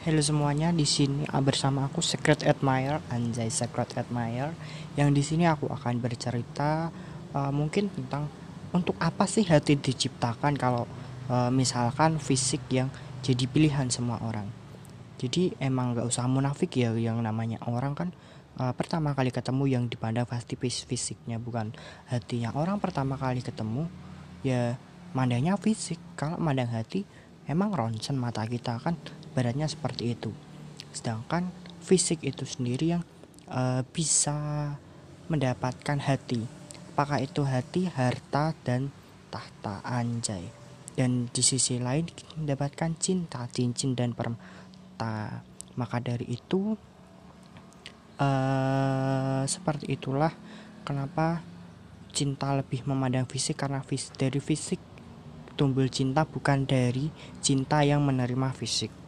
Halo semuanya, di sini bersama aku Secret Admirer, Anjay Secret Admirer. Yang di sini aku akan bercerita uh, mungkin tentang untuk apa sih hati diciptakan kalau uh, misalkan fisik yang jadi pilihan semua orang. Jadi emang gak usah munafik ya yang namanya orang kan uh, pertama kali ketemu yang dipandang pasti fisiknya bukan hatinya. Orang pertama kali ketemu ya mandangnya fisik. Kalau mandang hati emang ronsen mata kita kan baratnya seperti itu. Sedangkan fisik itu sendiri yang uh, bisa mendapatkan hati. Apakah itu hati harta dan tahta anjay. Dan di sisi lain mendapatkan cinta cincin dan permata. Maka dari itu uh, seperti itulah kenapa cinta lebih memandang fisik karena fis dari fisik tumbuh cinta bukan dari cinta yang menerima fisik